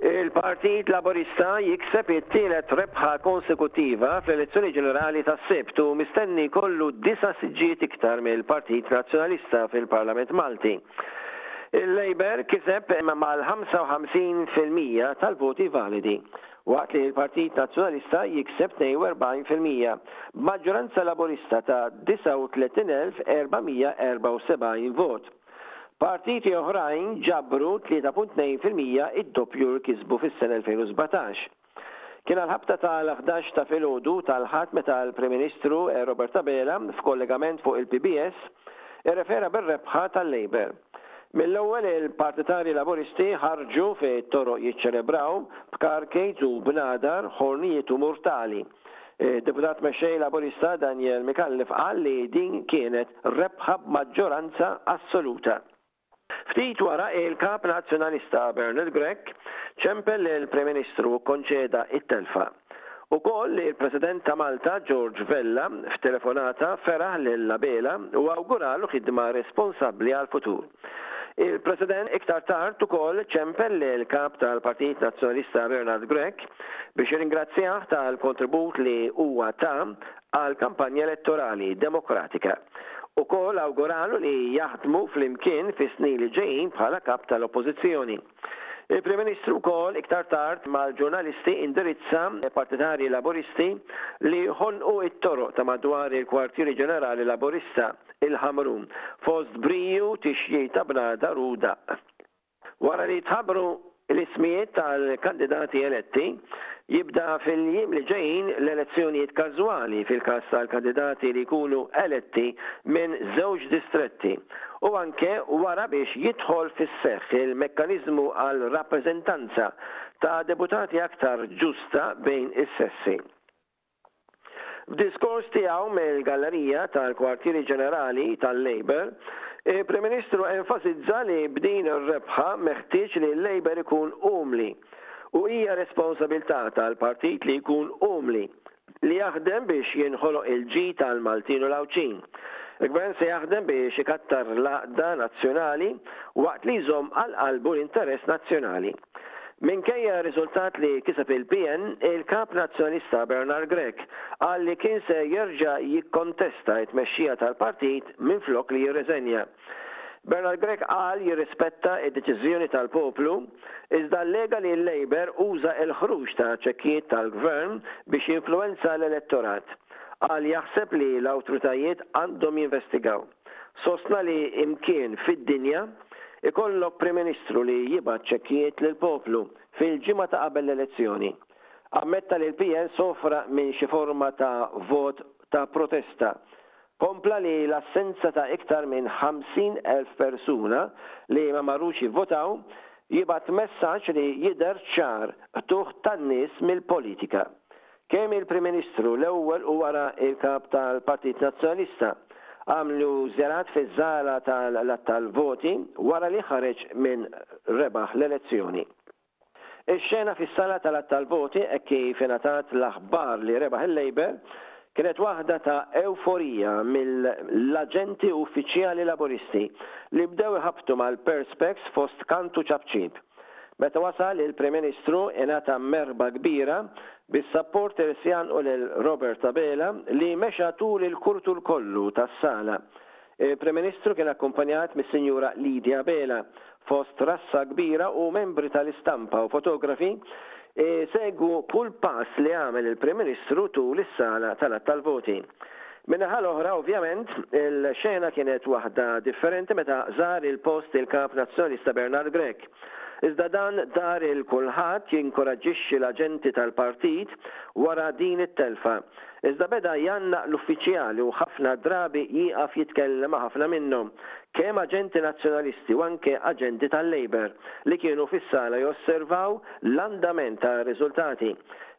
Il-Partit Laburista jikseb it-tielet rebħa konsekuttiva fl-elezzjoni ġenerali tas-Sibt u mistenni jkollu disa' siġġijiet iktar mill-Partit Nazzjonalista fil-Parlament Malti. Il-Labour kiseb mal-55 fil-mija tal-voti validi. waqt li l-Partit Nazzjonalista jikseb 42 fil-mija, b'maġġoranza Laburista ta' 39,474 vot. Partiti oħrajn ġabru 3.2 fil-mija, id-doppju rkisbu fis-sena 2017. Kien għall-ħabta tal-ħdax ta' filgħodu tal-Ħadd meta l-Prim Ministru Robert Abela, f'kollegament fuq il-PBS, irrefera bir-rebħa tal-Labour. Mill-ewwel il-partitarji Laburisti ħarġu fi toroq jiċċelebraw b'karkejt u bnadar, ħornijiet u murtali. Id-Deputat Mexxej Laburista Daniel Micallef qal li din kienet rebħa b'maġġoranza assoluta. Ftit wara il-Kap Nazzjonalista Bernard Grech ċempel lill-Prim Ministru u kkonċeda t-telfa. Ukoll li l-President ta' Malta, George Vella, f'telefonata feraħ lil Abela u awguralu ħidma responsabbli għall-futur. Il-President iktar tard ukoll ċempel lill-Kap tal-Partit Nazzjonalista Bernard Grech biex irringrazzjah tal-kontribut li huwa ta għall-kampanja elettorali demokratika. Ukoll awguralu li jaħdmu flimkien fis-snin li ġejjin bħala Kap tal-Oppożizzjoni. Il-Prim Ministru wkoll iktar tard mal-ġurnalisti indirizza partitarji Laburisti li ħonqu t-toroq ta' madwar il-kwartieri ġenerali Laburista, il-Ħamrun, fost briju, tixjih ta' bnadar u daqq. Wara li jitħabbru l-ismijiet tal-kandidati eletti, jibda fil-jiem li ġejjin l-elezzjonijiet każwali fil-każ tal-kandidati li jkunu eletti minn żewġ distretti. u anke wara biex jidħol fis-seħħ il-mekkaniżmu għal rappreżentanza ta' deputati aktar ġusta bejn is-sessi. F'diskors tiegħu mill-gallerija tal-kwartieri ġenerali tal-Labour, il-Prim Ministru enfasizza li b'din ir-rebħa meħtieġ li l-Labour ikun umli u hija responsabilità tal-partit li jkun umli, li jaħdem biex jinħoloq il-ġid għall-Maltin u l-Għawdxin. Il-Gvern se jaħdem biex ikattar l-għaqda nazzjonali waqt li jżomm għal qalbu l-interess nazzjonali. Minkejja r-riżultat li kiseb il-PN, il-Kap Nazzjonalista Bernard Grech qal li kien se jerġa' jikkontesta t-tmexxija tal-partit minflok li jirriżenja. Bernard Grech qal jirrispetta d-deċiżjoni tal-poplu iżda allega li l-Labour uża l-ħruġ ta' ċekkijiet tal-Gvern biex jinfluwenza l-elettorat. Qal jaħseb li l-awtritajiet għandhom jinvestigaw. Sostna li imkien fid-dinja ikollok Prim Ministru li jibgħat ċekkijiet lill-poplu fil-ġimgħa ta' qabel l-elezzjoni. Ammetta li l-PN sofra minn xi forma ta' vot ta' protesta Kompla li l-assenza ta' iktar minn 50,000 persuna li ma marrux jivvotaw jibgħat messaġġ li jidher ċar qtugħ tan-nies mill-politika. Kemm il-Prim Ministru l-ewwel u wara l-Kap tal-Partit Nazzjonalista għamlu żjarat fiż-żala tal-għadd tal-voti wara li ħareġ min rebaħ l-elezzjoni. Ix-xena fis-sala tal-għadd tal-voti hekk kif ingħatat l-aħbar li rebaħ il-Labour kienet waħda ta' ewforija mill-aġenti u uffiċjali Laburisti li bdew iħabbtu mal-Perspex fost kant u ċapċip. Meta wasal il-Prim Ministru ingħata merħba kbira bis-supporters jgħannqu lil Robert Abela li mexa tul il-kurtur kollu tas-sala Il-Prim Ministru kien akkumpanjat mis-Sinjura Lydia Abela, fost rassa kbira u membri tal-istampa u fotografi jsegwu kull pass li għamel il-Prim Ministru tul is-sala tal-għadd tal-voti. Min-naħa l-oħra, ovvjament, il-xena kienet waħda differenti meta żar il-post il-Kap Nazzjonalista Bernard Grech. Iżda dan dar 'il kulħadd jinkuraġġixxi l-aġenti tal-partit wara din it-telfa, Iżda beda jgħannaq l-uffiċjali u ħafna drabi jieqaf jitkellem ma' ħafna minnhom, kemm aġenti Nazzjonalisti u anke aġenti tal-Labour, li kienu fis-sala josservaw l-andament tar-riżultati,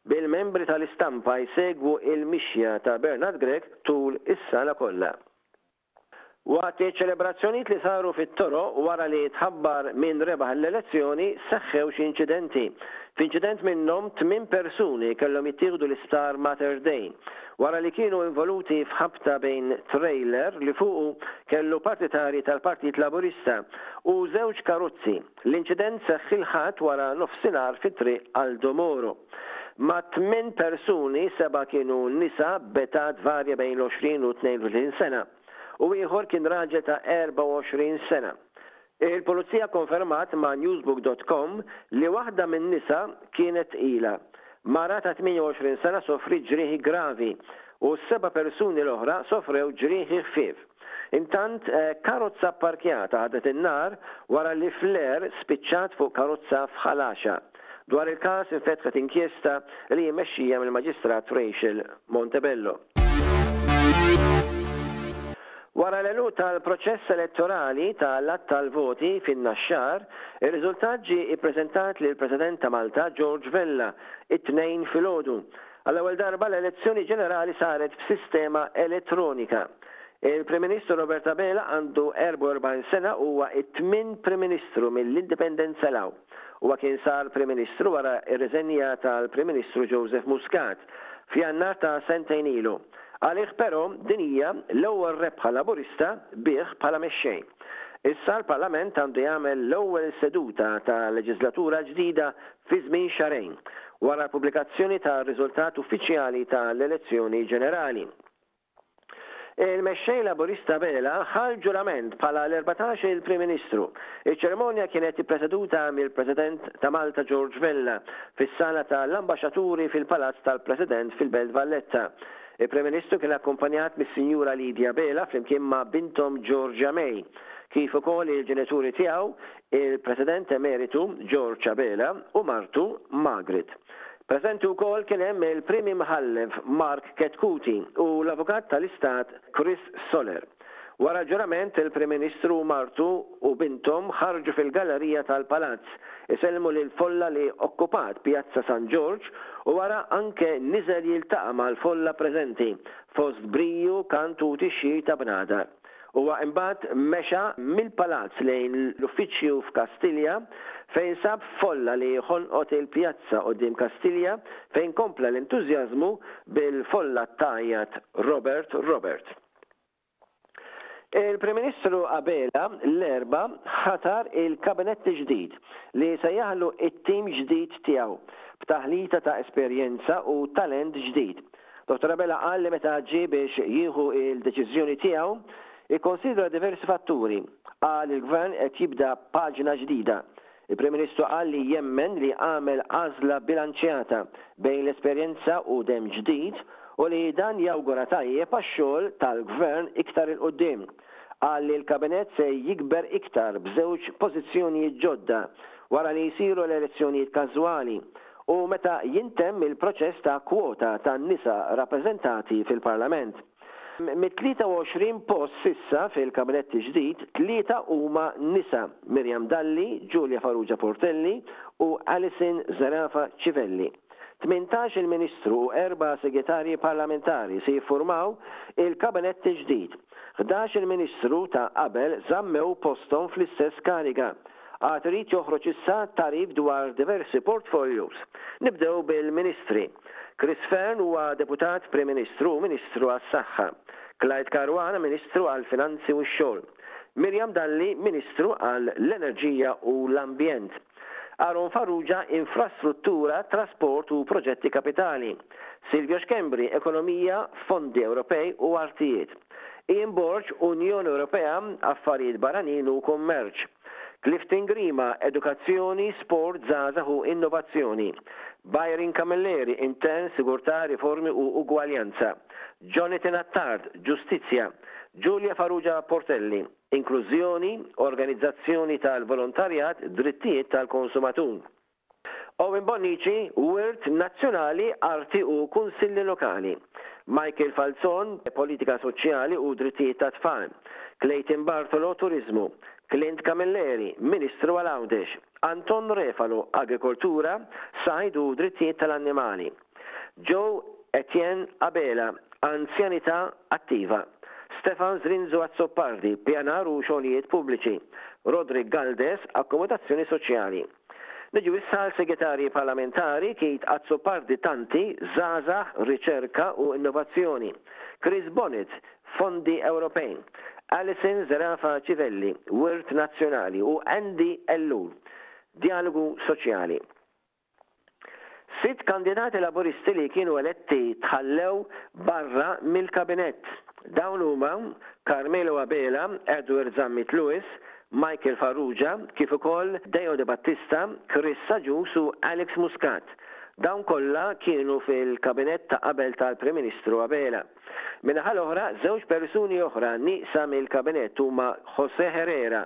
bil-membri tal-istampa jsegwu l-mixja ta' Bernard Grech tul is-sala kollha. Waqt iċ-ċelebrazzjonijiet li saru fit-toroq wara li tħabbar min rebaħ l-elezzjoni, seħħew xi inċidenti. F'inċident minnhom, tmien persuni kellhom jittieħdu l-isptar Mater Dei, wara li kienu involuti f'ħabta bejn trejler li fuqu kellu partitarji tal-Partit Laburista u żewġ karozzi. L-inċident seħħ il-Ħadd wara nofsinhar fi Triq Aldo Moro. Ma' tmien persuni, seba' kienu nisa b'età tvarja bejn l-20 u 32 sena u ieħor kien raġel ta' 24 sena. Il-Pulizija kkonfermat ma' Newsbook.com li waħda min-nisa kienet tqila. Mara ta' 28 sena sofriet ġrieħi gravi u s-seba' persuni l-oħra sofrew ġrieħi ħfief. Intant, karozza pparkjata ħadet in-nar wara li fl-air spiċċat fuq karozza f'Ħal-Għaxaq. Dwar il-każ infetħet inkjesta li hi mexxija mill-Maġistrat Rachel Montebello. Wara l-għeluq tal-proċess elettorali ta' l-għadd tal-voti fin-Naxxar, ir-riżultat ġie ppreżentat lill-President ta' Malta George Vella t-Tnejn filgħodu. Għall-ewwel darba l-elezzjoni ġenerali saret b'sistema elettronika. Il-Prim Ministru Robert Abela għandu 44 sena u huwa t-tmien Prim Ministru mill-Indipendenza 'l hawn. Huwa kien sar Prim Ministru wara r-riżenja tal-Prim Ministru Joseph Muscat f'Jannar ta' sentejn ilu. Għalih però din hija l-ewwel rebħa Laburista bih bħala mexxej. Issa l-Parlament għandu jagħmel l-ewwel seduta tal-leġislatura l-ġdida fi żmien xahrejn wara l-pubblikazzjoni tar-riżultat uffiċjali ta' l-elezzjoni ġenerali. Il-Mexxej Laburista Bela ħa l-ġurament bħala l-erbatax-il Prim Ministru. Iċ-ċerimonja kienet ippreseduta mill-President ta' Malta George Vella fis-sala ta' l-Ambaxxaturi fil-Palazz tal-President fil-Belt Valletta. Il-Prim Ministru kien akkumpanjat mis-Sinjura Lydia Bela flimkien ma' binthom Georgia May, kif ukoll il-ġenituri tiegħu, il-President Emeritu George Abela u martu Margaret. Preżenti wkoll kien hemm il-Prim Imħallef Mark Chetcuti u l-Avukat tal-Istat Chris Soler. Wara l-ġurament, il-Prim Ministru u martu u binthom ħarġu fil-gallerija tal-Palazz, isellmu lill-folla li okkupat Pjazza San Ġorġ u wara anke niżel jiltaqa' mal-folla preżenti, fost briju, kant u tixjir ta' bnadar. Huwa imbagħad mexa mill-palazz lejn l-uffiċċju f'Kastilja fejn sab folla li ħonqot il-pjazza quddiem Kastilja fejn kompla l-entużjażmu bil-folla tgħajjat Robert, Robert. Il-Prim Ministru Abela l-Erbgħa ħatar il-Kabinett il-ġdid li se jaħlu t-tim ġdid tiegħu b'taħlita ta' esperjenza u talent ġdid Dottor Abela qal li meta ġie biex jieħu l-deċiżjoni tiegħu, ikkonsidra diversi fatturi. Qal il-Gvern qed jibda paġna ġdida. Il-Prim Ministru qal li jemmen li għamel għażla bilanċjata bejn l-esperjenza u demm ġdid u li dan jawgura tajjeb għax-xogħol tal-Gvern iktar 'il quddiem. Qal li l-Kabinett se jikber iktar b'żewġ pożizzjonijiet ġodda wara li jsiru l-elezzjonijiet każwali. u meta jintemm il-proċess ta' kwota tan-nisa rappreżentati fil-Parlament. Mit-23 post s'issa fil-Kabinett il-ġdid, tlieta huma nisa, Miriam Dalli, Julia Farrugia Portelli u Alison Zerafa Civelli. Tmintax il-Ministru u erba' Segretarji Parlamentari se jiffurmaw il-Kabinett il-ġdid. Ħdax il-Ministru ta' qabel żammew posthom fl-istess kariga, Għad irid joħroġ issa tagħrif dwar diversi portfolios. Nibdew bil-Ministri. Chris Fearne huwa Deputat Prim Ministru u Ministru għas-Saħħa. Clyde Caruana Ministru għall-Finanzi u x-Xogħol. Miriam Dalli Ministru għall-Enerġija u l-Ambjent. Aaron Farrugia Infrastruttura, Trasport u Proġetti Kapitali. Silvio Schembri Ekonomija, Fondi Ewropej u Artijiet. Ian Borg, Unjoni Ewropea, Affarijiet Barranin u Kummerċ. Clifton Grima, Edukazzjoni, Sport, Żgħażagħ u Innovazzjoni. Byron Camilleri, Intern, Sigurtà, Riformi u Ugwaljanza. Jonathan Attard, Ġustizzja. Julia Farrugia Portelli, Inklużjoni, Organizzazzjoni tal-Volontarjat, Drittijiet tal-Konsumatur. Owen Bonnici, Wirt Nazzjonali, Arti u Kunsilli Lokali, Michael Falzon, Politika Soċjali u Drittijiet tat-Tfal, Clayton Bartolo, Turiżmu, Clint Camilleri, Ministru għal Għawdex, Anton Refalo, Agrikoltura, Sajd u Drittijiet tal-Annimali, Jo Etienne Abela, Anzjanità Attiva, Stefan Zrinzo Azzopardi, Pjanar u Xogħlijiet Pubbliċi, Roderick Galdes, Akkomodazzjoni Soċjali. Niġu issa għal Segretarji Parlamentari, Keith Azzopardi Tanti, Żgħażagħ, Riċerka u Innovazzjoni, Chris Bonnet, Fondi Ewropej, Alison Zerafa Civelli, Wirt Nazzjonali, u Andy Ellul, Djalogu Soċjali. Sitt kandidati Laburisti li kienu eletti tħallew barra mill-Kabinett. Dawn huma Carmelo Abela, Edward Zammit Lewis, Michael Farrugia, kif ukoll Deo De Battista, Chris Agius u Alex Muscat. Dawn kollha kienu fil-Kabinett ta' qabel tal-Prim Ministru Abela. Min-naħa l-oħra, żewġ persuni oħra nieqsa mill-Kabinett huma Jose Herrera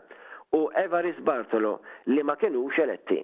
u Evarist Bartolo li ma kinux eletti.